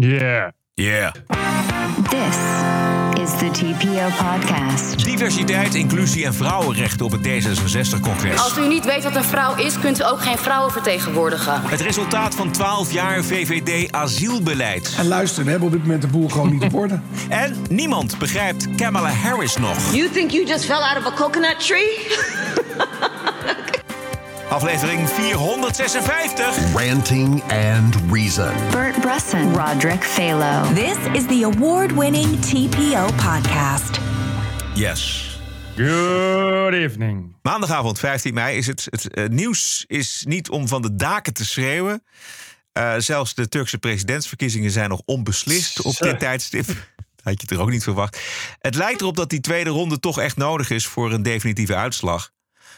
Yeah. Yeah. This is the TPO podcast. Diversiteit, inclusie en vrouwenrechten op het D66-congres. Als u niet weet wat een vrouw is, kunt u ook geen vrouwen vertegenwoordigen. Het resultaat van 12 jaar VVD asielbeleid. En luister, we hebben op dit moment de boel gewoon niet op orde. En niemand begrijpt Kamala Harris nog. You think you just fell out of a coconut tree? Aflevering 456. Ranting and Reason. Bert Bresson, Roderick Phalo. This is the award winning TPO podcast. Yes. Good evening. Maandagavond 15 mei is het. Het eh, nieuws is niet om van de daken te schreeuwen. Eh, zelfs de Turkse presidentsverkiezingen zijn nog onbeslist op dit tijdstip. Had je het er ook niet verwacht. Het lijkt erop dat die tweede ronde toch echt nodig is voor een definitieve uitslag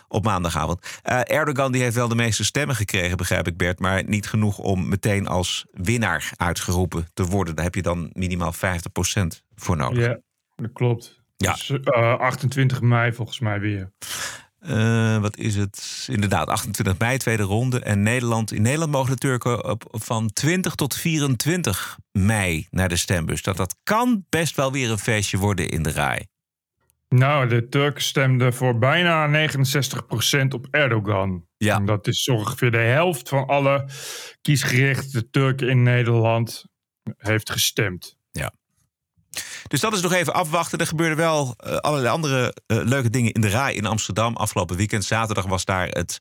op maandagavond. Eh, Erdogan die heeft wel de meeste stemmen gekregen, begrijp ik Bert, maar niet genoeg om meteen als winnaar uitgeroepen te worden. Daar heb je dan minimaal 50% voor nodig. Ja, dat klopt. Ja. Dus, eh, 28 mei volgens mij weer. Eh, wat is het? Inderdaad, 28 mei, tweede ronde. En Nederland, in Nederland mogen de Turken op, van 20 tot 24 mei naar de stembus. Dat, dat kan best wel weer een feestje worden in de RAI. Nou, de Turken stemden voor bijna 69% op Erdogan. Ja. En dat is ongeveer de helft van alle kiesgerichte Turken in Nederland heeft gestemd. Dus dat is nog even afwachten. Er gebeurden wel eh, allerlei andere eh, leuke dingen in de RAI in Amsterdam afgelopen weekend. Zaterdag was daar het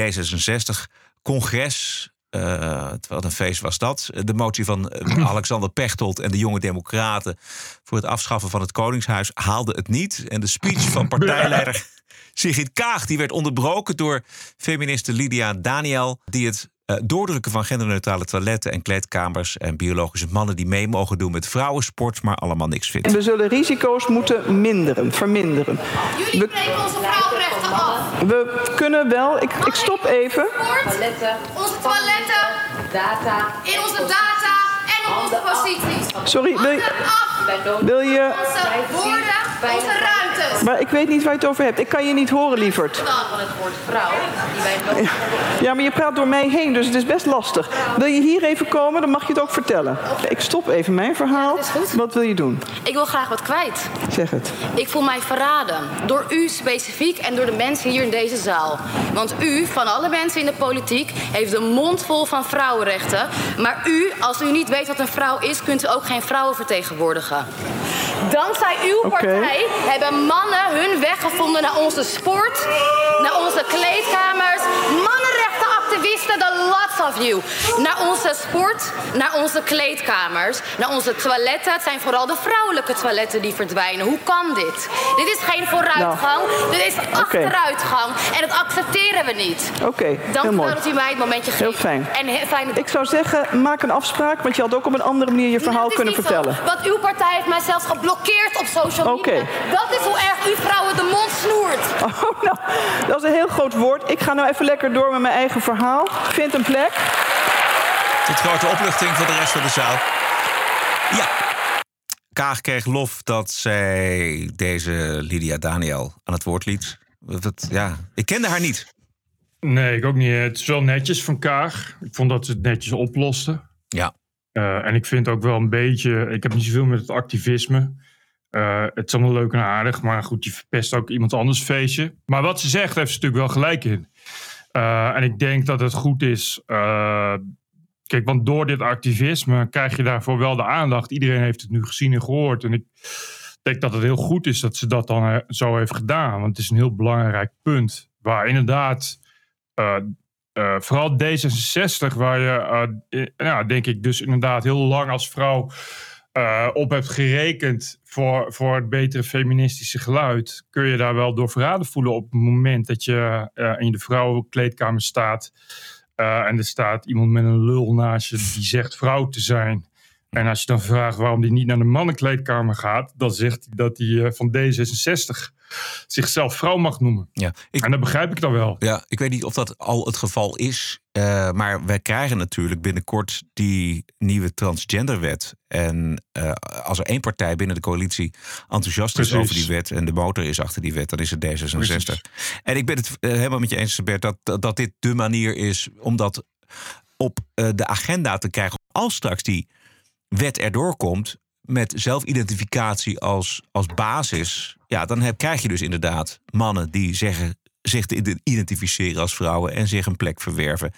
D66-congres. Wat een feest was dat. De motie van eh, Alexander Pechtold en de jonge democraten... voor het afschaffen van het Koningshuis haalde het niet. En de speech van partijleider Sigrid Kaag... die werd onderbroken door feministe Lydia Daniel... die het eh, doordrukken van genderneutrale toiletten en kleedkamers... en biologische mannen die mee mogen doen met vrouwensport... maar allemaal niks vindt. We zullen risico's moeten minderen, verminderen. Jullie We, breken onze vrouwenrechten af. we kunnen wel, ik, ik stop even. Toiletten. Onze toiletten. Data. In onze data en op onze posities. Sorry, wil je, wil je... Onze ruimtes. Maar ik weet niet waar je het over hebt. Ik kan je niet horen, lieverd. Van het woord vrouw, die wij Ja, maar je praat door mij heen, dus het is best lastig. Wil je hier even komen, dan mag je het ook vertellen. Ik stop even mijn verhaal. Wat wil je doen? Ik wil graag wat kwijt. Zeg het. Ik voel mij verraden. Door u specifiek en door de mensen hier in deze zaal. Want u, van alle mensen in de politiek, heeft de mond vol van vrouwenrechten. Maar u, als u niet weet wat een vrouw is, kunt u ook geen vrouwen vertegenwoordigen. Dankzij uw partij hebben mannen hun weg gevonden naar onze sport, naar onze kleedkamers. Mannenrechtenactivisten, the lots of you. Naar onze sport, naar onze kleedkamers, naar onze toiletten. Het zijn vooral de vrouwelijke toiletten die verdwijnen. Hoe kan dit? Dit is geen vooruitgang, dit is achteruitgang. En dat accepteren we niet. Oké, Dank heel u wel dat u mij het momentje geeft. Heel fijn. En Ik zou zeggen, maak een afspraak, want je had ook op een andere manier je verhaal is kunnen vertellen. Zo, want uw partij heeft mij zelfs geblokkeerd op social media. Dat is hoe erg u vrouwen de mond snoert. Oh, nou, dat is een heel groot woord. Ik ga nou even lekker door met mijn eigen verhaal. Vind een plek. Tot grote opluchting voor de rest van de zaal. Ja. Kaag kreeg lof dat zij deze Lydia Daniel aan het woord liet. Dat, ja, ik kende haar niet. Nee, ik ook niet. Het is wel netjes van Kaag. Ik vond dat ze het netjes oplosten. Ja. Eh, en ik vind ook wel een beetje... Ik heb niet zoveel met het activisme. Eh, het is allemaal leuk en aardig. Maar goed, je verpest ook iemand anders feestje. Maar wat ze zegt, heeft ze natuurlijk wel gelijk in. Eh, en ik denk dat het goed is... eh, kijk, want door dit activisme krijg je daarvoor wel de aandacht. Iedereen heeft het nu gezien en gehoord. En ik denk dat het heel goed is dat ze dat dan eh, zo heeft gedaan. Want het is een heel belangrijk punt. Waar inderdaad... vooral D66, waar je, ja, denk ik, dus inderdaad heel lang als vrouw eh, op hebt gerekend voor, voor het betere feministische geluid, kun je daar wel door verraden voelen op het moment dat je eh, in de vrouwenkleedkamer staat eh, en er staat iemand met een lul naast je die zegt vrouw te zijn. En als je dan vraagt waarom die niet naar de mannenkleedkamer gaat, dan zegt hij dat hij van D66 zichzelf vrouw mag noemen. Ja, ik, En dat begrijp ik dan wel. ja, ik weet niet of dat al het geval is. eh, maar wij krijgen natuurlijk binnenkort die nieuwe transgenderwet. En eh, als er één partij binnen de coalitie enthousiast is over die wet... en de motor is achter die wet, dan is het D66. Precies. En ik ben het eh, helemaal met je eens, Bert, dat, dat, dat dit de manier is om dat op de agenda te krijgen. Als straks die wet erdoor komt met zelfidentificatie als, als basis, ja, dan heb, krijg je dus inderdaad mannen die zeggen zich te identificeren als vrouwen en zich een plek verwerven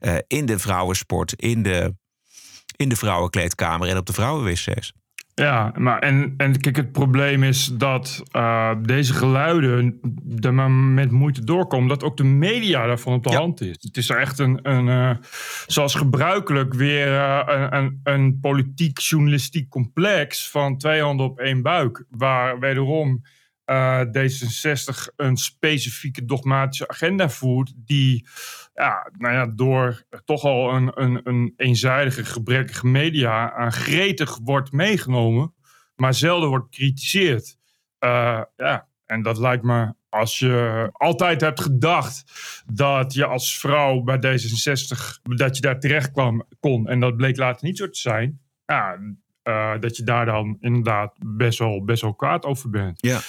uh, in de vrouwensport, in de, in de vrouwenkleedkamer en op de vrouwenwc's. Ja, maar en, en kijk, het probleem is dat uh, deze geluiden er maar met moeite doorkomen. Dat ook de media daarvan op de ja. hand is. Het is er echt een, een uh, zoals gebruikelijk, weer uh, een, een, een politiek-journalistiek complex van twee handen op één buik. Waar wederom D66 een specifieke dogmatische agenda voert. Die ja, nou ja, door toch al een, een, een eenzijdige, gebrekkige media aan gretig wordt meegenomen, maar zelden wordt bekritiseerd. Uh, ja, en dat lijkt me, als je altijd hebt gedacht dat je als vrouw bij D66, dat je daar terecht kwam, kon, en dat bleek later niet zo te zijn, ja, uh, dat je daar dan inderdaad best wel, best wel kwaad over bent. Ja.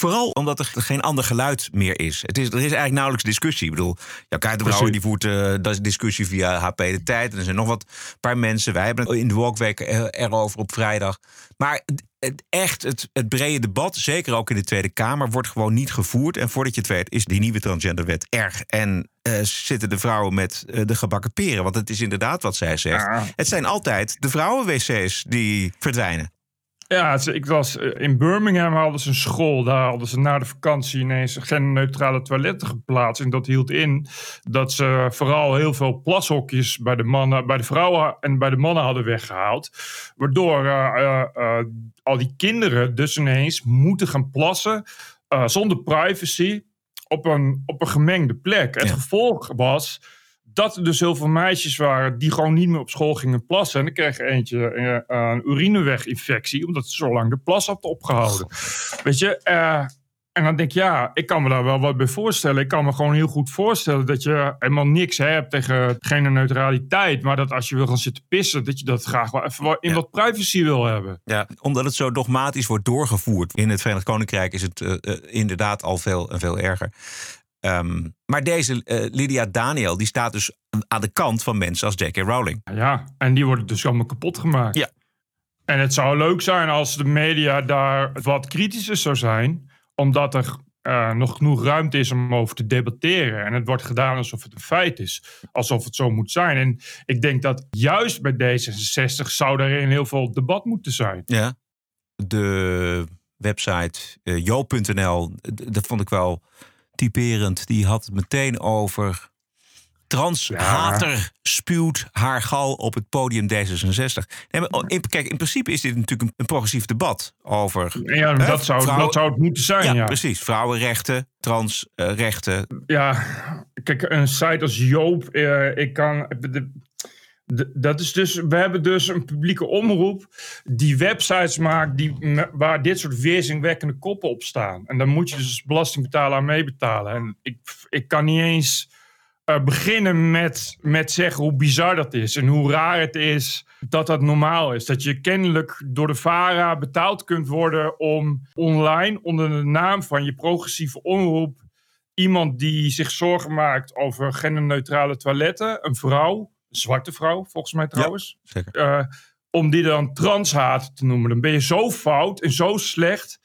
Vooral omdat er geen ander geluid meer is. Het is er is eigenlijk nauwelijks discussie. Ik bedoel, jouw Kuitenbrouwer die voert uh, discussie via HP De Tijd. En er zijn nog wat paar mensen. Wij hebben het in de Walkweek erover op vrijdag. Maar het, echt, het, het brede debat, zeker ook in de Tweede Kamer, wordt gewoon niet gevoerd. En voordat je het weet, is die nieuwe transgenderwet erg. En uh, zitten de vrouwen met uh, de gebakken peren. Want het is inderdaad wat zij zegt. Ja. Het zijn altijd de vrouwenwc's die verdwijnen. Ja, ik was in Birmingham hadden ze een school. Daar hadden ze na de vakantie ineens genderneutrale toiletten geplaatst. En dat hield in dat ze vooral heel veel plashokjes bij de mannen, bij de vrouwen en bij de mannen hadden weggehaald. Waardoor uh, uh, uh, al die kinderen dus ineens moeten gaan plassen zonder privacy op een, op een gemengde plek. Het gevolg was dat er dus heel veel meisjes waren die gewoon niet meer op school gingen plassen. En dan kreeg eentje eh, een urineweginfectie, omdat ze zo lang de plas had opgehouden. Weet je, eh, en dan denk ik, ja, ik kan me daar wel wat bij voorstellen. Ik kan me gewoon heel goed voorstellen dat je helemaal niks hebt tegen neutraliteit. Maar dat als je wil gaan zitten pissen, dat je dat graag wel even in Ja. wat privacy wil hebben. Ja, omdat het zo dogmatisch wordt doorgevoerd. In het Verenigd Koninkrijk is het eh, inderdaad al veel, veel erger. Ehm, maar deze eh, Lydia Daniel, die staat dus aan de kant van mensen als J.K. Rowling. Ja, en die worden dus allemaal kapot gemaakt. Ja. En het zou leuk zijn als de media daar wat kritischer zou zijn, omdat er eh, nog genoeg ruimte is om over te debatteren. En het wordt gedaan alsof het een feit is, alsof het zo moet zijn. En ik denk dat juist bij D66 zou daarin heel veel debat moeten zijn. Ja. De website eh, jo.nl, dat vond ik wel typerend. Die had het meteen over... Transhater spuwt haar gal op het podium D66. Nee, in, kijk, in principe is dit natuurlijk een, progressief debat over... Ja, hè, dat, zou, vrouwen- dat zou het moeten zijn. Ja, Ja, precies. Vrouwenrechten, transrechten. Ja, kijk, een site als Joop, eh, ik kan. de- dat is dus, we hebben dus een publieke omroep die websites maakt die, waar dit soort weerzinwekkende koppen op staan. En dan moet je dus belastingbetaler aan meebetalen. En ik, ik kan niet eens eh, beginnen met, met zeggen hoe bizar dat is en hoe raar het is dat dat normaal is. Dat je kennelijk door de VARA betaald kunt worden om online onder de naam van je progressieve omroep iemand die zich zorgen maakt over genderneutrale toiletten, een vrouw, zwarte vrouw volgens mij trouwens, Zeker. eh, om die dan transhaat te noemen. Dan ben je zo fout en zo slecht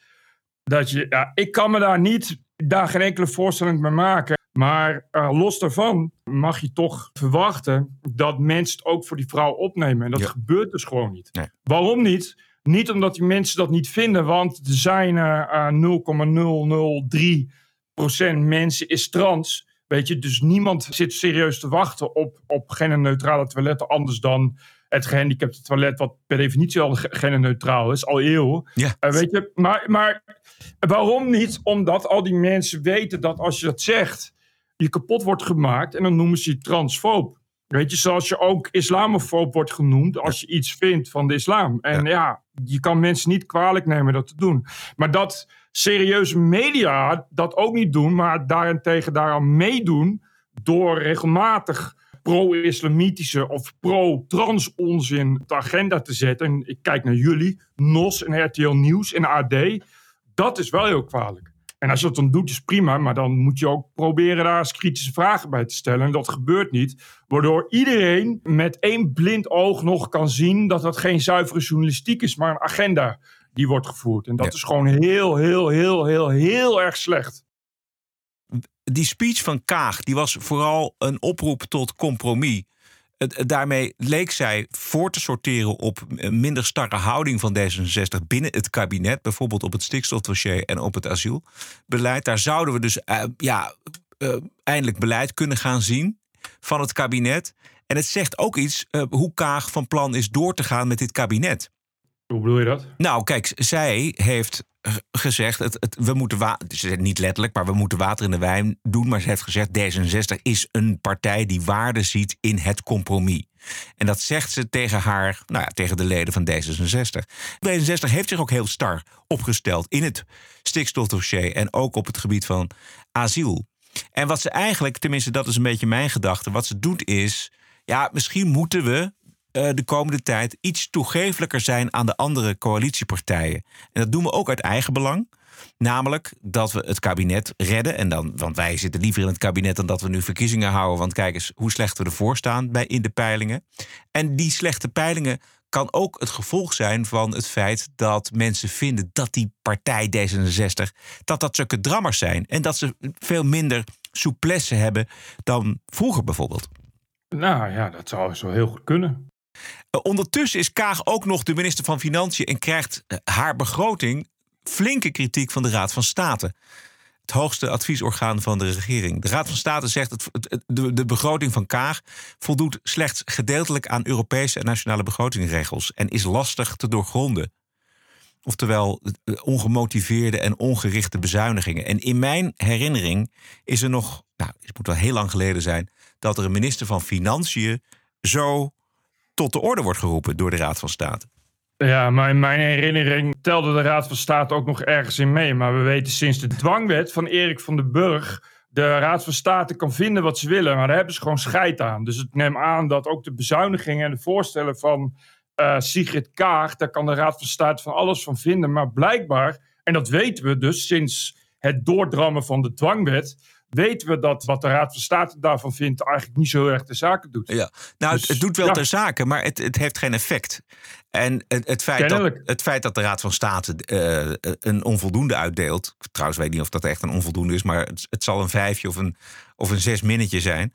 dat je, ja, ik kan me daar niet, daar geen enkele voorstelling bij maken. Maar eh, los daarvan mag je toch verwachten dat mensen het ook voor die vrouw opnemen. En dat Ja. gebeurt dus gewoon niet. Nee. Waarom niet? Niet omdat die mensen dat niet vinden, want er zijn eh, eh, 0,003% mensen is trans. Weet je, dus niemand zit serieus te wachten op, op genderneutrale toiletten anders dan het gehandicapte toilet, wat per definitie al ge- genderneutraal is, al eeuwen. Ja. Eh, weet je, maar, maar waarom niet? Omdat al die mensen weten dat als je dat zegt, je kapot wordt gemaakt en dan noemen ze je transfoob. Weet je, zoals je ook islamofoob wordt genoemd als je iets vindt van de islam. En ja. je kan mensen niet kwalijk nemen dat te doen. Maar dat serieuze media dat ook niet doen, maar daarentegen daaraan meedoen door regelmatig pro-islamitische of pro-trans onzin op de agenda te zetten. En ik kijk naar jullie, NOS en RTL Nieuws en AD. Dat is wel heel kwalijk. En als je dat dan doet, is prima. Maar dan moet je ook proberen daar eens kritische vragen bij te stellen. En dat gebeurt niet. Waardoor iedereen met één blind oog nog kan zien dat dat geen zuivere journalistiek is, maar een agenda die wordt gevoerd. En dat is gewoon heel, heel, heel, heel, heel erg slecht. Die speech van Kaag, die was vooral een oproep tot compromis. Daarmee leek zij voor te sorteren op een minder starre houding van D66 binnen het kabinet, bijvoorbeeld op het stikstofdossier en op het asielbeleid. Daar zouden we dus uh, ja, uh, eindelijk beleid kunnen gaan zien van het kabinet. En het zegt ook iets uh, hoe Kaag van plan is door te gaan met dit kabinet. Hoe bedoel je dat? Nou, kijk, zij heeft gezegd, het, we moeten water, niet letterlijk, maar we moeten water in de wijn doen. Maar ze heeft gezegd, D66 is een partij die waarde ziet in het compromis. En dat zegt ze tegen haar, nou ja, tegen de leden van D66. D66 heeft zich ook heel star opgesteld in het stikstofdossier en ook op het gebied van asiel. En wat ze eigenlijk, tenminste dat is een beetje mijn gedachte, wat ze doet is, ja, misschien moeten we uh, de komende tijd iets toegefelijker zijn aan de andere coalitiepartijen. En dat doen we ook uit eigen belang. Namelijk dat we het kabinet redden. En dan, want wij zitten liever in het kabinet dan dat we nu verkiezingen houden. Want kijk eens hoe slecht we ervoor staan bij, in de peilingen. En die slechte peilingen kan ook het gevolg zijn van het feit dat mensen vinden dat die partij D66, dat dat zulke drammers zijn. En dat ze veel minder souplesse hebben dan vroeger bijvoorbeeld. Nou ja, dat zou zo heel goed kunnen. Uh, ondertussen is Kaag ook nog de minister van Financiën en krijgt uh, haar begroting flinke kritiek van de Raad van State. Het hoogste adviesorgaan van de regering. De Raad van State zegt dat de, begroting van Kaag voldoet slechts gedeeltelijk aan Europese en nationale begrotingsregels en is lastig te doorgronden. Oftewel ongemotiveerde en ongerichte bezuinigingen. En in mijn herinnering is er nog, nou, het moet wel heel lang geleden zijn, dat er een minister van Financiën zo tot de orde wordt geroepen door de Raad van State. Ja, maar in mijn herinnering telde de Raad van State ook nog ergens in mee. Maar we weten sinds de dwangwet van Erik van den Burg. De Raad van State kan vinden wat ze willen, maar daar hebben ze gewoon scheid aan. Dus ik neem aan dat ook de bezuinigingen en de voorstellen van uh, Sigrid Kaag. daar kan de Raad van State van alles van vinden. Maar blijkbaar, en dat weten we dus sinds het doordrammen van de dwangwet weten we dat wat de Raad van State daarvan vindt eigenlijk niet zo heel erg de zaken doet. Ja, nou, dus, het, doet wel ja. ter zake, maar het, het heeft geen effect. En het, het, feit, dat, het feit dat de Raad van State uh, een onvoldoende uitdeelt. Trouwens, weet ik niet of dat echt een onvoldoende is, maar het, het zal een vijfje of een, of een zes minnetje zijn.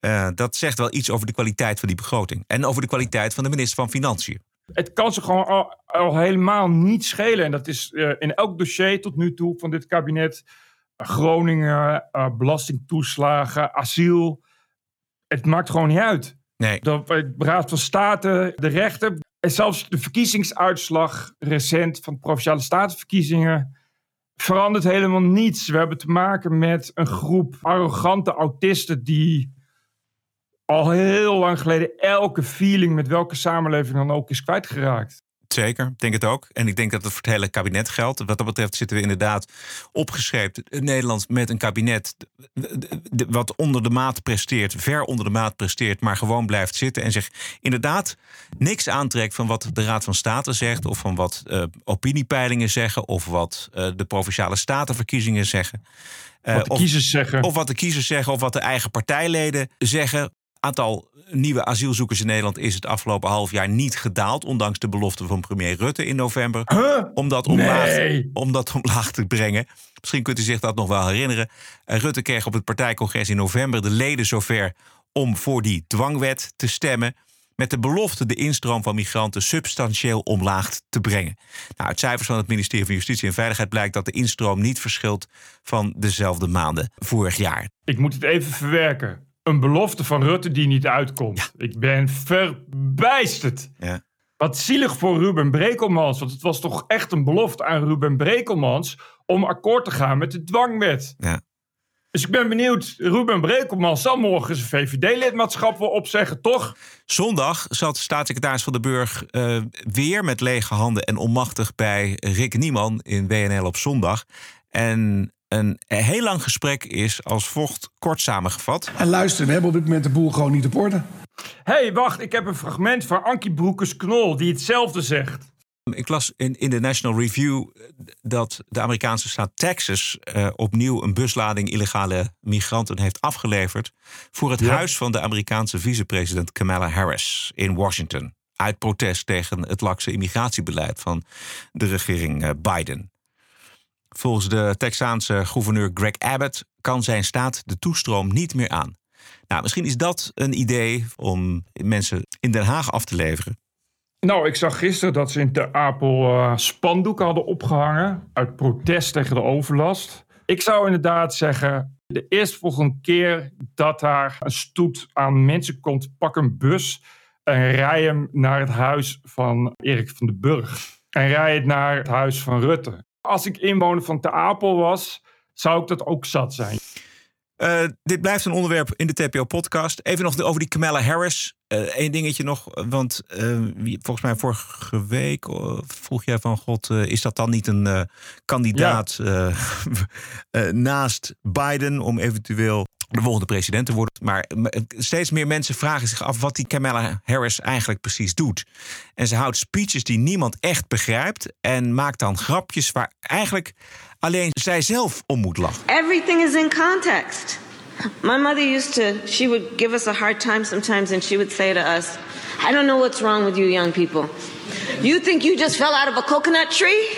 Uh, dat zegt wel iets over de kwaliteit van die begroting. En over de kwaliteit van de minister van Financiën. Het kan ze gewoon al, al helemaal niet schelen. En dat is uh, in elk dossier tot nu toe van dit kabinet Groningen, uh, belastingtoeslagen, asiel. Het maakt gewoon niet uit. Nee. De Raad van State, de rechter. En zelfs de verkiezingsuitslag recent van de Provinciale Statenverkiezingen verandert helemaal niets. We hebben te maken met een groep arrogante autisten die al heel lang geleden elke feeling met welke samenleving dan ook is kwijtgeraakt. Zeker, ik denk het ook. En ik denk dat het voor het hele kabinet geldt. Wat dat betreft zitten we inderdaad opgeschreven in Nederland met een kabinet wat onder de maat presteert, ver onder de maat presteert, maar gewoon blijft zitten en zich inderdaad niks aantrekt van wat de Raad van State zegt of van wat uh, opiniepeilingen zeggen of wat uh, de provinciale statenverkiezingen zeggen. Uh, wat de of, kiezers zeggen. Of wat de kiezers zeggen, of wat de eigen partijleden zeggen aantal nieuwe asielzoekers in Nederland is het afgelopen half jaar niet gedaald. Ondanks de belofte van premier Rutte in november. Huh? Om, dat omlaag, nee. om dat omlaag te brengen. Misschien kunt u zich dat nog wel herinneren. Rutte kreeg op het partijcongres in november de leden zover om voor die dwangwet te stemmen. Met de belofte de instroom van migranten substantieel omlaag te brengen. Nou, uit cijfers van het ministerie van Justitie en Veiligheid blijkt dat de instroom niet verschilt van dezelfde maanden vorig jaar. Ik moet het even verwerken een belofte van Rutte die niet uitkomt. Ja. Ik ben verbijsterd. Ja. Wat zielig voor Ruben Brekelmans. Want het was toch echt een belofte aan Ruben Brekelmans... om akkoord te gaan met de dwangwet. Ja. Dus ik ben benieuwd, Ruben Brekelmans zal morgen zijn VVD-lidmaatschap wel opzeggen, toch? Zondag zat staatssecretaris Van de Burg uh, weer met lege handen en onmachtig bij Rick Nieman in WNL op zondag. En een heel lang gesprek is als vocht kort samengevat. En luister, we hebben op dit moment de boel gewoon niet op orde. Hé, hey, wacht, ik heb een fragment van Ankie Broekers-Knol die hetzelfde zegt. Ik las in, in de National Review dat de Amerikaanse staat Texas uh, opnieuw een buslading illegale migranten heeft afgeleverd voor het Ja. huis van de Amerikaanse vicepresident Kamala Harris in Washington. Uit protest tegen het lakse immigratiebeleid van de regering eh, Biden. Volgens de Texaanse gouverneur Greg Abbott kan zijn staat de toestroom niet meer aan. Nou, misschien is dat een idee om mensen in Den Haag af te leveren. Nou, ik zag gisteren dat ze in Ter Apel eh, spandoeken hadden opgehangen. Uit protest tegen de overlast. Ik zou inderdaad zeggen. De eerstvolgende keer dat daar een stoet aan mensen komt, pak een bus en rij hem naar het huis van Erik van den Burg. En rij het naar het huis van Rutte. Als ik inwoner van Ter Apel was, zou ik dat ook zat zijn. Uh, dit blijft een onderwerp in de TPO-podcast. Even nog over die Kamala Harris. Eén uh, dingetje nog, want uh, volgens mij vorige week vroeg jij van... God, is dat dan niet een kandidaat ja. naast Biden... om eventueel de volgende president te worden? Maar steeds meer mensen vragen zich af wat die Kamala Harris eigenlijk precies doet. En ze houdt speeches die niemand echt begrijpt... en maakt dan grapjes waar eigenlijk alleen zij zelf om moet lachen. Everything is in context. My mother used to, she would give us a hard time sometimes, and she would say to us, I don't know what's wrong with you young people. You think you just fell out of a coconut tree?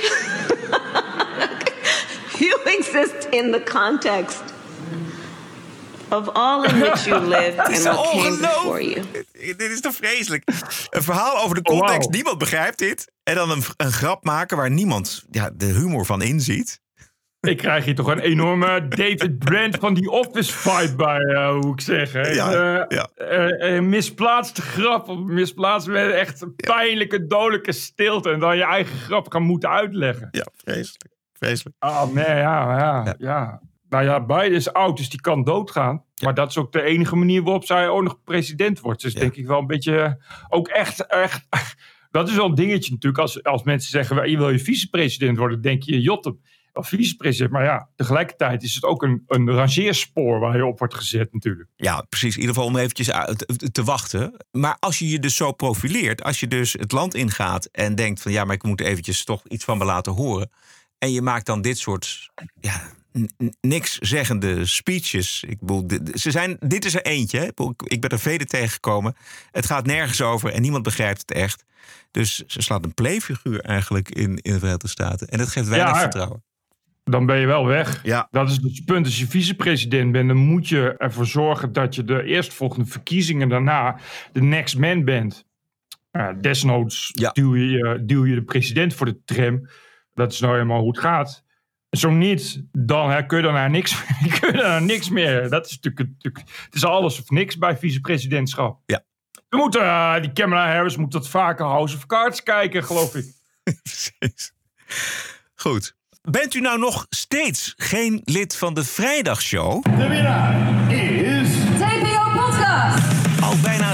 you exist in the context of all in which you live and what came before you. Dit is toch vreselijk? Een verhaal over de context, Oh, wow. niemand begrijpt dit. En dan een, een grap maken waar niemand ja, de humor van inziet. Ik krijg hier toch een enorme David Brent van die Office vibe bij, uh, hoe ik zeg. Hè. Ja, Uh, ja. uh, uh, misplaatste grap, of misplaatst met echt pijnlijke, dodelijke stilte. En dan je eigen grap gaan moeten uitleggen. Ja, vreselijk. vreselijk. Ah, nee, ja, ja, ja, ja. Nou ja, Biden is oud, dus die kan doodgaan. Maar dat is ook de enige manier waarop zij ook nog president wordt. Dus Ja. denk ik wel een beetje, ook echt, echt... Dat is wel een dingetje natuurlijk. Als, als mensen zeggen, je wil je vicepresident worden, denk je, jotten. Als vicepresident. Maar ja, tegelijkertijd is het ook een, een rangeerspoor waar je op wordt gezet natuurlijk. Ja, precies. In ieder geval om eventjes uit- te wachten. Maar als je je dus zo profileert, als je dus het land ingaat en denkt van ja, maar ik moet eventjes toch iets van me laten horen. En je maakt dan dit soort ja, niks zeggende speeches. Ik bedoel, dit- ze zijn, dit is er eentje. hè. Ik ben er vele tegengekomen. Het gaat nergens over en niemand begrijpt het echt. Dus ze slaat een playfiguur eigenlijk in, in de Verenigde Staten. En dat geeft weinig Ja. vertrouwen. Dan ben je wel weg. Ja. Dat is het punt. Als je vicepresident bent, dan moet je ervoor zorgen dat je de eerstvolgende verkiezingen daarna de next man bent. Uh, desnoods Ja. duw, je, eh, duw je de president voor de tram. Dat is nou helemaal hoe het gaat. Zo niet, dan hè, kun je daarna niks, kun je daarna niks meer. Dat is natuurlijk, natuurlijk- het is alles of niks bij vicepresidentschap. Ja. We moeten, eh, die Kamala Harris moet wat vaker House of Cards kijken, geloof ik. Precies. Goed. Bent u nou nog steeds geen lid van de Vrijdagshow? TPO Podcast.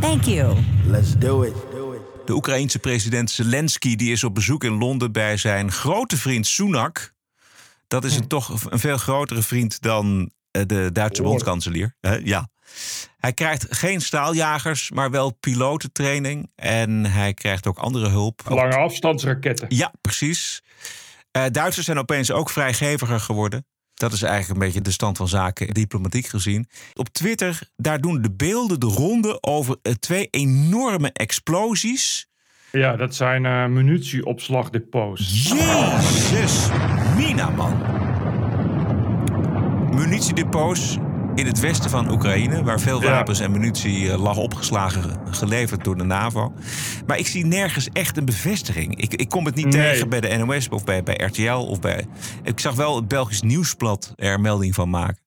Thank you. Let's do it. De Oekraïense president Zelensky die is op bezoek in Londen bij zijn grote vriend Sunak. Dat is een toch een veel grotere vriend dan eh, de Duitse bondskanselier. Ja. Hij krijgt geen staaljagers, maar wel pilotentraining. En hij krijgt ook andere hulp. Lange afstandsraketten. Ja, precies. Eh, Duitsers zijn opeens ook vrijgeviger geworden. Dat is eigenlijk een beetje de stand van zaken, diplomatiek gezien. Op Twitter, daar doen de beelden de ronde over eh, twee enorme explosies. Ja, dat zijn eh munitieopslagdepots. Jezus, Mina, man. Munitiedepots in het westen van Oekraïne, waar veel Ja. wapens en munitie eh, lag opgeslagen, geleverd door de NAVO. Maar ik zie nergens echt een bevestiging. Ik, ik kom het niet Nee. tegen bij de NOS of bij, bij RTL of bij. Ik zag wel het Belgisch Nieuwsblad er melding van maken.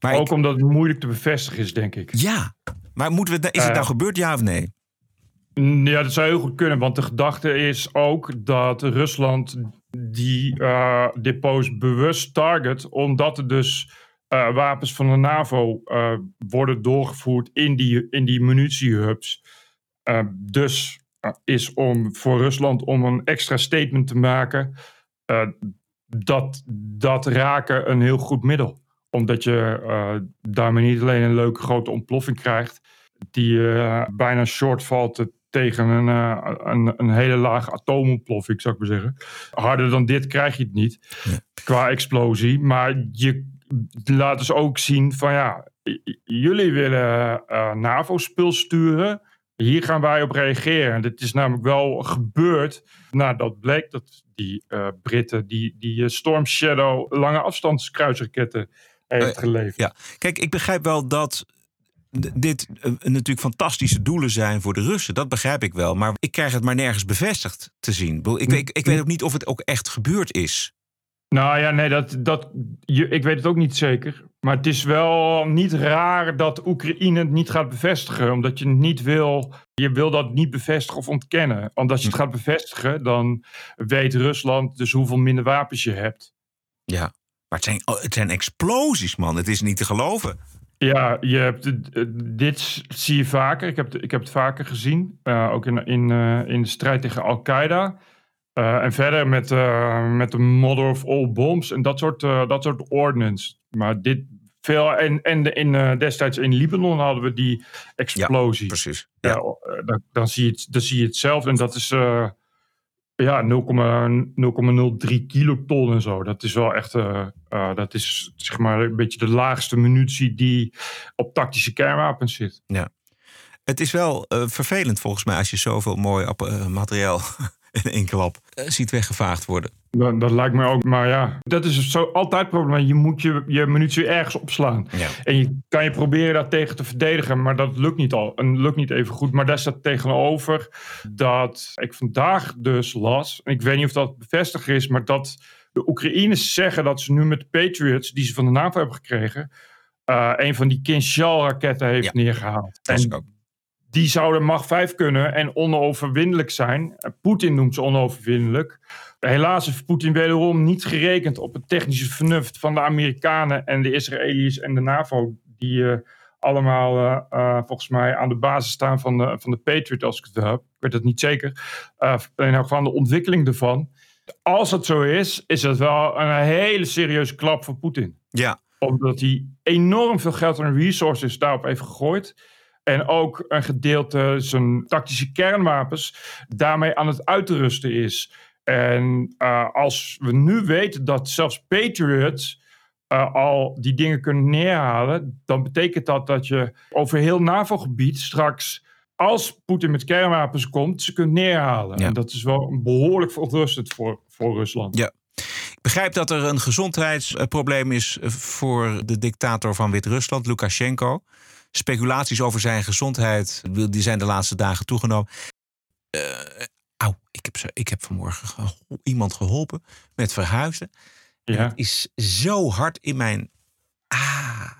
Maar Ook ik- omdat het moeilijk te bevestigen is, denk ik. ja, maar moeten we, is het Eh. nou gebeurd, ja of nee? Ja, dat zou heel goed kunnen. Want de gedachte is ook dat Rusland die uh, depots bewust target, omdat er dus uh, wapens van de NAVO uh, worden doorgevoerd in die, in die munitiehubs. dus is om voor Rusland om een extra statement te maken dat, dat raken een heel goed middel. Omdat je daarmee niet alleen een leuke grote ontploffing krijgt, die bijna short valt tegen een, uh, een, een, hele lage atoomontploffing, zou ik maar zeggen. Harder dan dit krijg je het niet qua explosie. Maar je laat dus ook zien van ja, jullie willen uh, NAVO-spul sturen. Hier gaan wij op reageren. En dit is namelijk wel gebeurd nadat bleek dat die uh, Britten die, die Storm Shadow lange afstandskruisraketten heeft geleverd. Ja, kijk, ik begrijp wel dat dit natuurlijk fantastische doelen zijn voor de Russen. Dat begrijp ik wel. Maar ik krijg het maar nergens bevestigd te zien. Ik, ik, ik weet ook niet of het ook echt gebeurd is. Nou ja, nee, dat, dat, je, ik weet het ook niet zeker. Maar het is wel niet raar dat Oekraïne het niet gaat bevestigen. Omdat je niet wil. Je wil dat niet bevestigen of ontkennen. Want als je het hm. gaat bevestigen, dan weet Rusland dus hoeveel minder wapens je hebt. Ja, maar het zijn, oh, het zijn explosies, man. Het is niet te geloven. Ja, je hebt, dit zie je vaker. Ik heb, ik heb het vaker gezien. Uh, ook in, in, uh, in de strijd tegen Al-Qaeda. Uh, en verder met, met de Mother of All Bombs en dat soort, dat soort ordnance. Maar dit veel. En, en de, in, destijds in Libanon hadden we die explosie. Ja, precies. Ja. ja dan, dan, zie je het, dan zie je hetzelfde. En dat is ja, 0,03 kiloton en zo. Dat is wel echt, uh, uh, dat is zeg maar een beetje de laagste munitie die op tactische kernwapens zit. Ja. Het is wel uh, vervelend volgens mij als je zoveel mooi materiaal in één klap ziet weggevaagd worden. Dat, dat, lijkt me ook, maar ja, dat is zo altijd het probleem. Je moet je, je munitie ergens opslaan. Ja. En je kan je proberen daar tegen te verdedigen, maar dat lukt niet al. En lukt niet even goed. Maar daar staat tegenover dat ik vandaag dus las, en ik weet niet of dat bevestigd is, maar dat de Oekraïners zeggen dat ze nu met de Patriots, die ze van de NAVO hebben gekregen, uh, een van die Kinshal-raketten heeft ja. neergehaald. En ook. Die zouden Mach 5 kunnen en onoverwinnelijk zijn. Poetin noemt ze onoverwinnelijk. Helaas heeft Poetin wederom niet gerekend op het technische vernuft van de Amerikanen en de Israëli's en de NAVO, die uh, allemaal uh, uh, volgens mij aan de basis staan van de, van de Patriot, als ik het heb. Ik weet het niet zeker. in elk geval de ontwikkeling ervan. Als het zo is, is het wel een hele serieuze klap voor Poetin. Ja. Omdat hij enorm veel geld en resources daarop heeft gegooid. En ook een gedeelte zijn tactische kernwapens daarmee aan het uitrusten is. En uh, als we nu weten dat zelfs Patriots uh, al die dingen kunnen neerhalen, dan betekent dat dat je over heel NAVO-gebied straks, als Poetin met kernwapens komt, ze kunt neerhalen. Ja. En dat is wel behoorlijk verontrustend voor, voor Rusland. Ja. Ik begrijp dat er een gezondheidsprobleem is voor de dictator van Wit-Rusland, Lukashenko. Speculaties over zijn gezondheid die zijn de laatste dagen toegenomen. Uh, Auw, ik heb, ik heb vanmorgen geho iemand geholpen met verhuizen. Ja. Het is zo hard in mijn. Ah,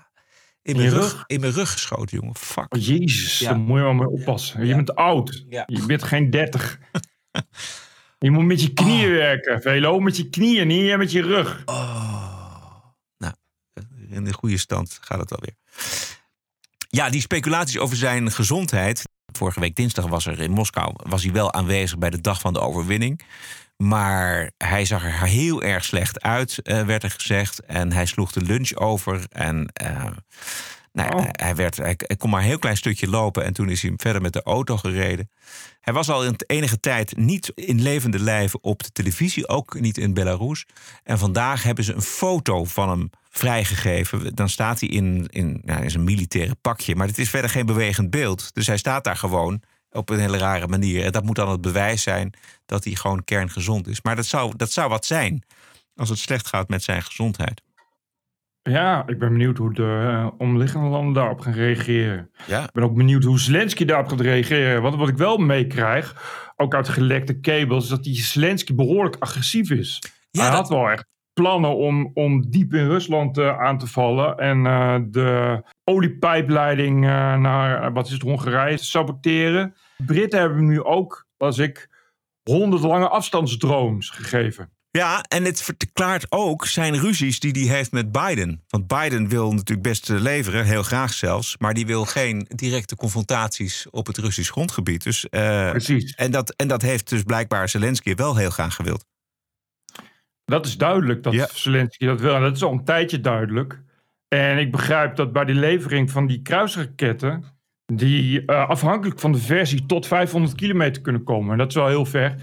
in mijn, rug? rug? in mijn rug geschoten, jongen. Fuck. Oh, jezus, ja. dan moet je wel mee oppassen. Je bent oud. Ja. Je bent geen dertig. je moet met je knieën oh. werken. Velo, met je knieën, niet met je rug. Oh. Nou, in de goede stand gaat het alweer. Ja, die speculaties over zijn gezondheid. Vorige week dinsdag was er in Moskou was hij wel aanwezig bij de dag van de overwinning. Maar hij zag er heel erg slecht uit, uh, werd er gezegd. En hij sloeg de lunch over. En uh, nou, oh. hij, werd, hij, hij, kon maar een heel klein stukje lopen. En toen is hij verder met de auto gereden. Hij was al in enige tijd niet in levende lijven op de televisie. Ook niet in Belarus. En vandaag hebben ze een foto van hem vrijgegeven. Dan staat hij in, in, nou, in zijn militaire pakje. Maar het is verder geen bewegend beeld. Dus hij staat daar gewoon op een hele rare manier. En dat moet dan het bewijs zijn dat hij gewoon kerngezond is. Maar dat zou, dat zou wat zijn als het slecht gaat met zijn gezondheid. Ja, ik ben benieuwd hoe de uh, omliggende landen daarop gaan reageren. Ja. Ik ben ook benieuwd hoe Zelensky daarop gaat reageren. Want wat ik wel meekrijg, ook uit gelekte kabels, is dat die Zelensky behoorlijk agressief is. Ja, Hij dat- had wel echt plannen om, om diep in Rusland uh, aan te vallen en uh, de oliepijpleiding naar, wat is het, Hongarije te saboteren. De Britten hebben nu ook, als ik, honderd lange afstandsdrones gegeven. Ja, en het verklaart ook zijn ruzies die hij heeft met Biden. Want Biden wil natuurlijk best leveren, heel graag zelfs. Maar die wil geen directe confrontaties op het Russisch grondgebied. Dus, eh, Precies. En dat, en dat heeft dus blijkbaar Zelensky wel heel graag gewild. Dat is duidelijk dat Ja. Zelensky dat wil. En dat is al een tijdje duidelijk. En ik begrijp dat bij de levering van die kruisraketten... die eh, afhankelijk van de versie tot 500 kilometer kunnen komen. En dat is wel heel ver.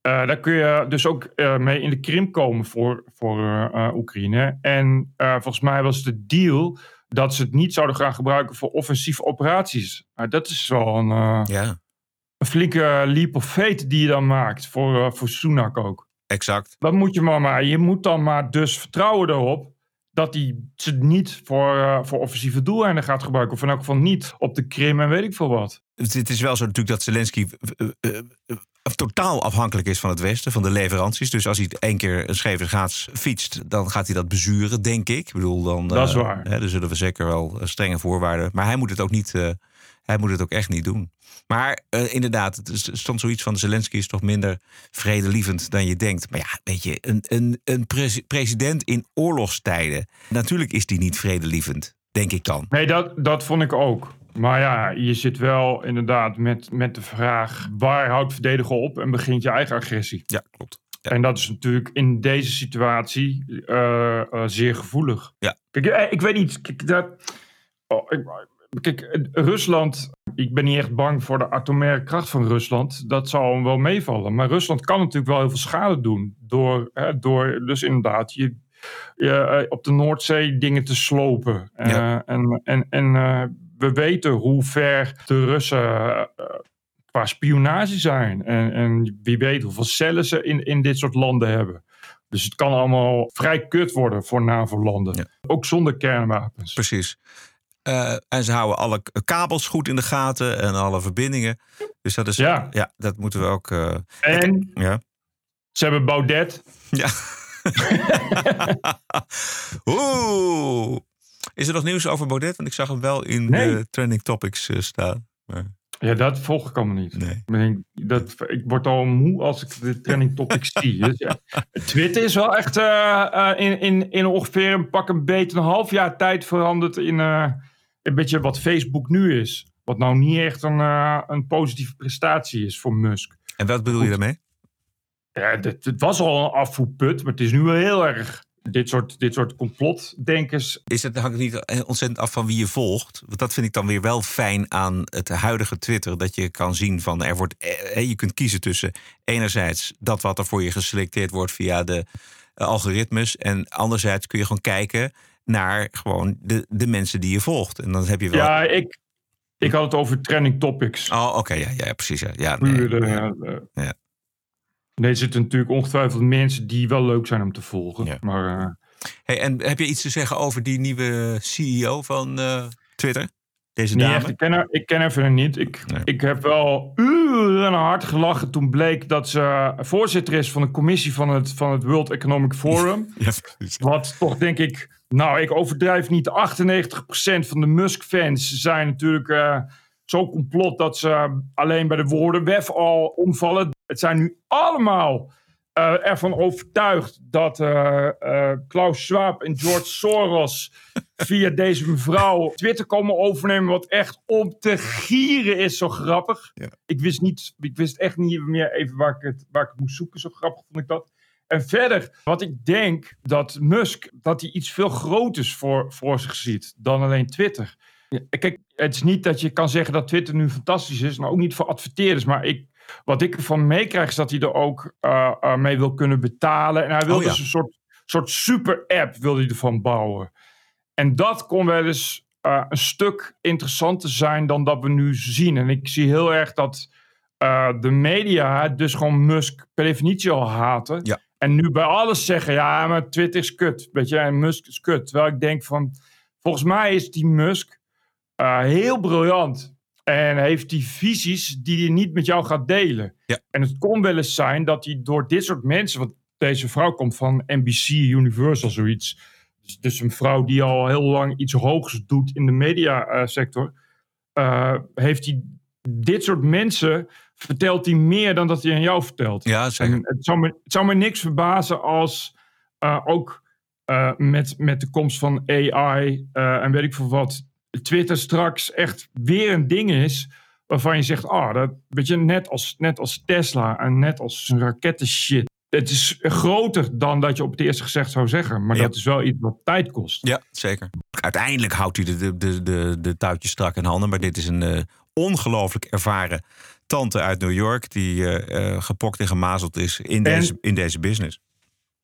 Eh, daar kun je dus ook eh, mee in de Krim komen voor, voor eh, Oekraïne. En volgens mij was de deal dat ze het niet zouden gaan gebruiken voor offensieve operaties. Maar dat is wel een, Ja, een flinke leap of faith die je dan maakt voor, voor Sunak ook. exact. Dat moet je maar, maar je moet dan maar dus vertrouwen erop dat hij ze niet voor, voor offensieve doeleinden gaat gebruiken. Of in elk geval niet op de Krim en weet ik veel wat. Het, is wel zo natuurlijk dat Zelensky totaal afhankelijk is van het Westen, van de leveranties. Dus als hij één keer een scheve fietst, dan gaat hij dat bezuren, denk ik. Ik bedoel, dan, Dat is eh, waar. Hè, er zullen we zeker wel eh, strenge voorwaarden. Maar hij moet het ook niet. eh, hij moet het ook echt niet doen. Maar inderdaad, het er stond zoiets van Zelensky is toch minder vredelievend dan je denkt. Maar ja, weet je, een, een, een presi- president in oorlogstijden. Natuurlijk is die niet vredelievend, denk ik dan. Nee, dat, dat vond ik ook. Maar ja, je zit wel inderdaad met, met de vraag... waar houdt verdedigen op en begint je eigen agressie? Ja, klopt. Ja. En dat is natuurlijk in deze situatie eh, eh, zeer gevoelig. Ja. Kijk, eh, ik weet niet. Kijk, dat, oh, ik- kijk, Rusland. Ik ben niet echt bang voor de atomaire kracht van Rusland. Dat zal hem wel meevallen. Maar Rusland kan natuurlijk wel heel veel schade doen. Door, hè, door dus inderdaad je, je, op de Noordzee dingen te slopen. En en, en we weten hoe ver de Russen eh, qua spionage zijn. En, en wie weet hoeveel cellen ze in, in dit soort landen hebben. Dus het kan allemaal vrij kut worden voor NAVO-landen. Ja. Ook zonder kernwapens. Precies. Eh, en ze houden alle kabels goed in de gaten en alle verbindingen. Dus dat is. Ja. ja dat moeten we ook. eh, En ja. ze hebben Baudet. ja. Oeh. Is er nog nieuws over Baudet? Want ik zag hem wel in Nee. de trending topics eh, staan. Maar, Ja, dat volg ik allemaal niet. nee. Ik, dat, ik word al moe als ik de trending topics zie. Dus ja. Twitter is wel echt eh, eh, in, in, in ongeveer een pak een beet een half jaar tijd veranderd in een beetje wat Facebook nu is. Wat nou niet echt een, een positieve prestatie is voor Musk. En wat bedoel je daarmee? Ja, dit, het was al een afvoerput, maar het is nu wel heel erg. Dit soort, dit soort complotdenkers. Is het hangt niet ontzettend af van wie je volgt? Want dat vind ik dan weer wel fijn aan het huidige Twitter. Dat je kan zien van er wordt. eh, Je kunt kiezen tussen enerzijds dat wat er voor je geselecteerd wordt via de eh, algoritmes. En anderzijds kun je gewoon kijken naar gewoon de, de mensen die je volgt. En dan heb je wel. Ja, ik, ik had het over trending topics. Oh, oké, ja, ja, precies. Ja, ja, nee, Puur, eh, ja. eh, Ja. Nee, er zitten natuurlijk ongetwijfeld mensen die wel leuk zijn om te volgen. Ja. Maar eh, Hey, en heb je iets te zeggen over die nieuwe CEO van eh, Twitter? Deze dame? echt, ik, ken haar, ik ken haar verder niet. Ik, Nee. ik heb wel uren hard gelachen toen bleek dat ze voorzitter is van de commissie van het, van het World Economic Forum. Ja. Wat toch denk ik, nou ik overdrijf niet, 98% van de Musk-fans zijn natuurlijk eh, zo complot dat ze alleen bij de woorden WEF al omvallen. Het zijn nu allemaal eh, ervan overtuigd dat eh, eh, Klaus Schwab en George Soros via deze mevrouw Twitter komen overnemen, wat echt om te gieren is, zo grappig. Ja. Ik wist niet, ik wist echt niet meer even waar ik het, waar ik het moest zoeken, zo grappig vond ik dat. En verder, wat ik denk dat Musk, dat hij iets veel groters voor, voor zich ziet dan alleen Twitter. Ja, Kijk, het is niet dat je kan zeggen dat Twitter nu fantastisch is, nou ook niet voor adverteerders, maar ik, wat ik ervan meekrijg is dat hij er ook eh, eh, mee wil kunnen betalen. En hij wil Oh ja. dus een soort, soort super-app wil hij ervan bouwen. En dat kon wel eens eh, een stuk interessanter zijn dan dat we nu zien. En ik zie heel erg dat de media dus gewoon Musk per definitie al haten. Ja. En nu bij alles zeggen, ja, maar Twitter is kut. Weet je, en Musk is kut. Terwijl ik denk van, volgens mij is die Musk eh, heel briljant. En heeft die visies die hij niet met jou gaat delen. Ja. En het kon wel eens zijn dat hij door dit soort mensen... Want deze vrouw komt van NBC Universal, zoiets. Dus, dus een vrouw die al heel lang iets hoogs doet in de mediasector. eh heeft hij dit soort mensen vertelt hij meer dan dat hij aan jou vertelt. Ja, zeker. En het, zou me, het zou me niks verbazen als eh, ook eh, met, met de komst van AI eh, en weet ik veel wat, Twitter straks echt weer een ding is waarvan je zegt, ah, dat weet je, net als, net als Tesla en net als een raketten shit. Het is groter dan dat je op het eerste gezicht zou zeggen, maar Ja. dat is wel iets wat tijd kost. Ja, zeker. Uiteindelijk houdt hij de, de, de, de, de touwtjes strak in handen. Maar dit is een eh, ongelooflijk ervaren tante uit New York... die eh, gepokt en gemazeld is in, En- deze, in deze business.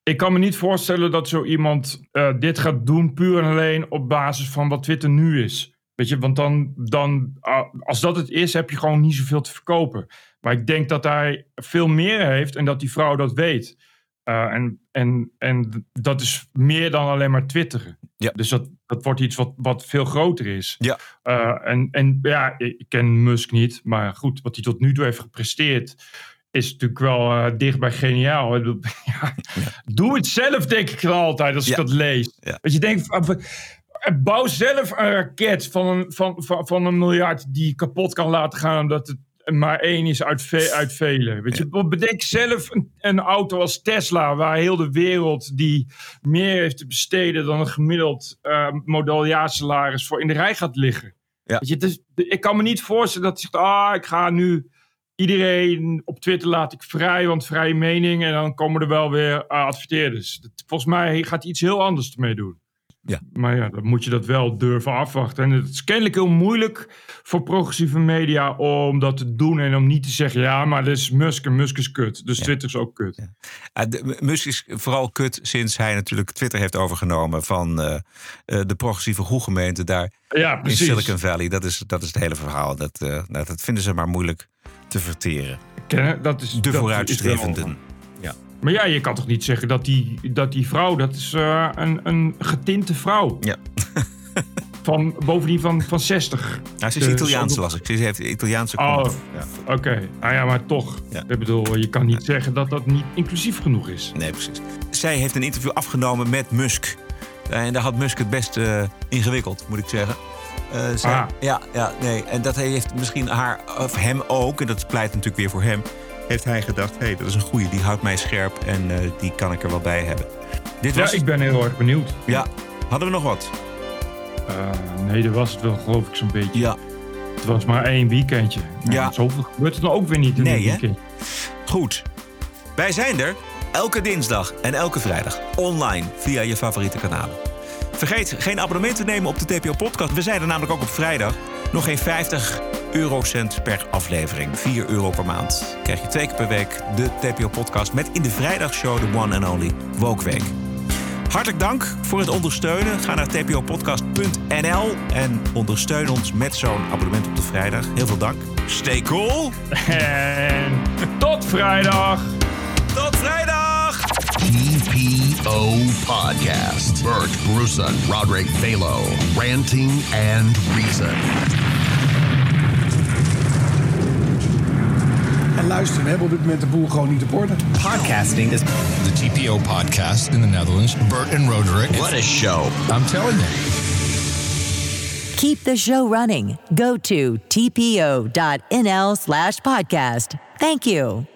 Ik kan me niet voorstellen dat zo iemand eh, dit gaat doen puur en alleen op basis van wat Twitter nu is. Weet je, want dan, dan ah, als dat het is, heb je gewoon niet zoveel te verkopen. Maar ik denk dat hij veel meer heeft en dat die vrouw dat weet. Eh, en, en, en dat is meer dan alleen maar twitteren. Ja. Dus dat, dat wordt iets wat, wat veel groter is. Ja. Eh, en, en ja, ik ken Musk niet, maar goed, wat hij tot nu toe heeft gepresteerd, is natuurlijk wel eh, dicht bij geniaal. Ja, Doe het zelf, denk ik dan altijd als ik Ja. dat lees. Ja. Dat je denkt, van, van, bouw zelf een raket van een, van, van, van een miljard die kapot kan laten gaan omdat het maar één is uit, ve uit vele. Weet je, bedenk zelf een, een auto als Tesla, waar heel de wereld die meer heeft te besteden dan een gemiddeld eh modeljaarssalaris voor in de rij gaat liggen. Ja. Weet je, het is- ik kan me niet voorstellen dat hij zegt, ah, ik ga nu iedereen op Twitter laat ik vrij, want vrije mening en dan komen er wel weer eh, adverteerders. Dat- Volgens mij gaat hij iets heel anders ermee doen. Ja. Maar ja, dan moet je dat wel durven afwachten. En het is kennelijk heel moeilijk voor progressieve media om dat te doen en om niet te zeggen, ja, maar dit is Musk en Musk is kut. Dus Twitter is ook kut. Uh, de- Musk is vooral kut sinds hij natuurlijk Twitter heeft overgenomen... van eh, eh, de progressieve groegemeente daar Ja, in. Silicon Valley. Dat is, dat is het hele verhaal. Dat, eh, nou, dat vinden ze maar moeilijk te verteren. Dat is, De dat vooruitstrevenden. Ja. Maar ja, je kan toch niet zeggen dat die, dat die vrouw, dat is eh, een, een getinte vrouw. Ja. Van, bovendien van, van 60. Nou, ze is Dus Italiaans, ook- las ik. Ze heeft Italiaanse Oh. Ja. oké. Nou ja, maar toch. Ja. Ik bedoel, je kan niet zeggen dat dat niet inclusief genoeg is. Nee, precies. Zij heeft een interview afgenomen met Musk. En daar had Musk het best eh, ingewikkeld, moet ik zeggen. Eh, Ah. Ja, ja, nee. En dat heeft misschien haar, of hem ook, en dat pleit natuurlijk weer voor hem, heeft hij gedacht: hé, hey, dat is een goeie, die houdt mij scherp en eh, die kan ik er wel bij hebben. Dit Ja, was. ik ben heel erg benieuwd. Ja, hadden we nog wat? Eh, nee, dat was het wel, geloof ik, zo'n beetje. Ja. Het was maar één weekendje. Nou, Ja. Zoveel gebeurt er dan ook weer niet in Nee, weekend. Goed. Wij zijn er elke dinsdag en elke vrijdag online via je favoriete kanalen. Vergeet geen abonnement te nemen op de TPO Podcast. We zijn er namelijk ook op vrijdag. Nog geen 50 eurocent per aflevering. 4 euro per maand. Krijg je twee keer per week de TPO Podcast met in de vrijdagshow de one and only Woke Week. Hartelijk dank voor het ondersteunen. Ga naar tpopodcast.nl en ondersteun ons met zo'n abonnement op de vrijdag. Heel veel dank. Stay cool. En tot vrijdag! TPO Podcast. Bert Bruson, Roderick Balo, Ranting and Reason. En luister, we hebben op dit moment de boel gewoon niet op orde. Podcasting is the TPO podcast in the Netherlands. Bert and Roderick. What a show. I'm telling you. Keep the show running. Go to tpo.nl slash podcast. Thank you.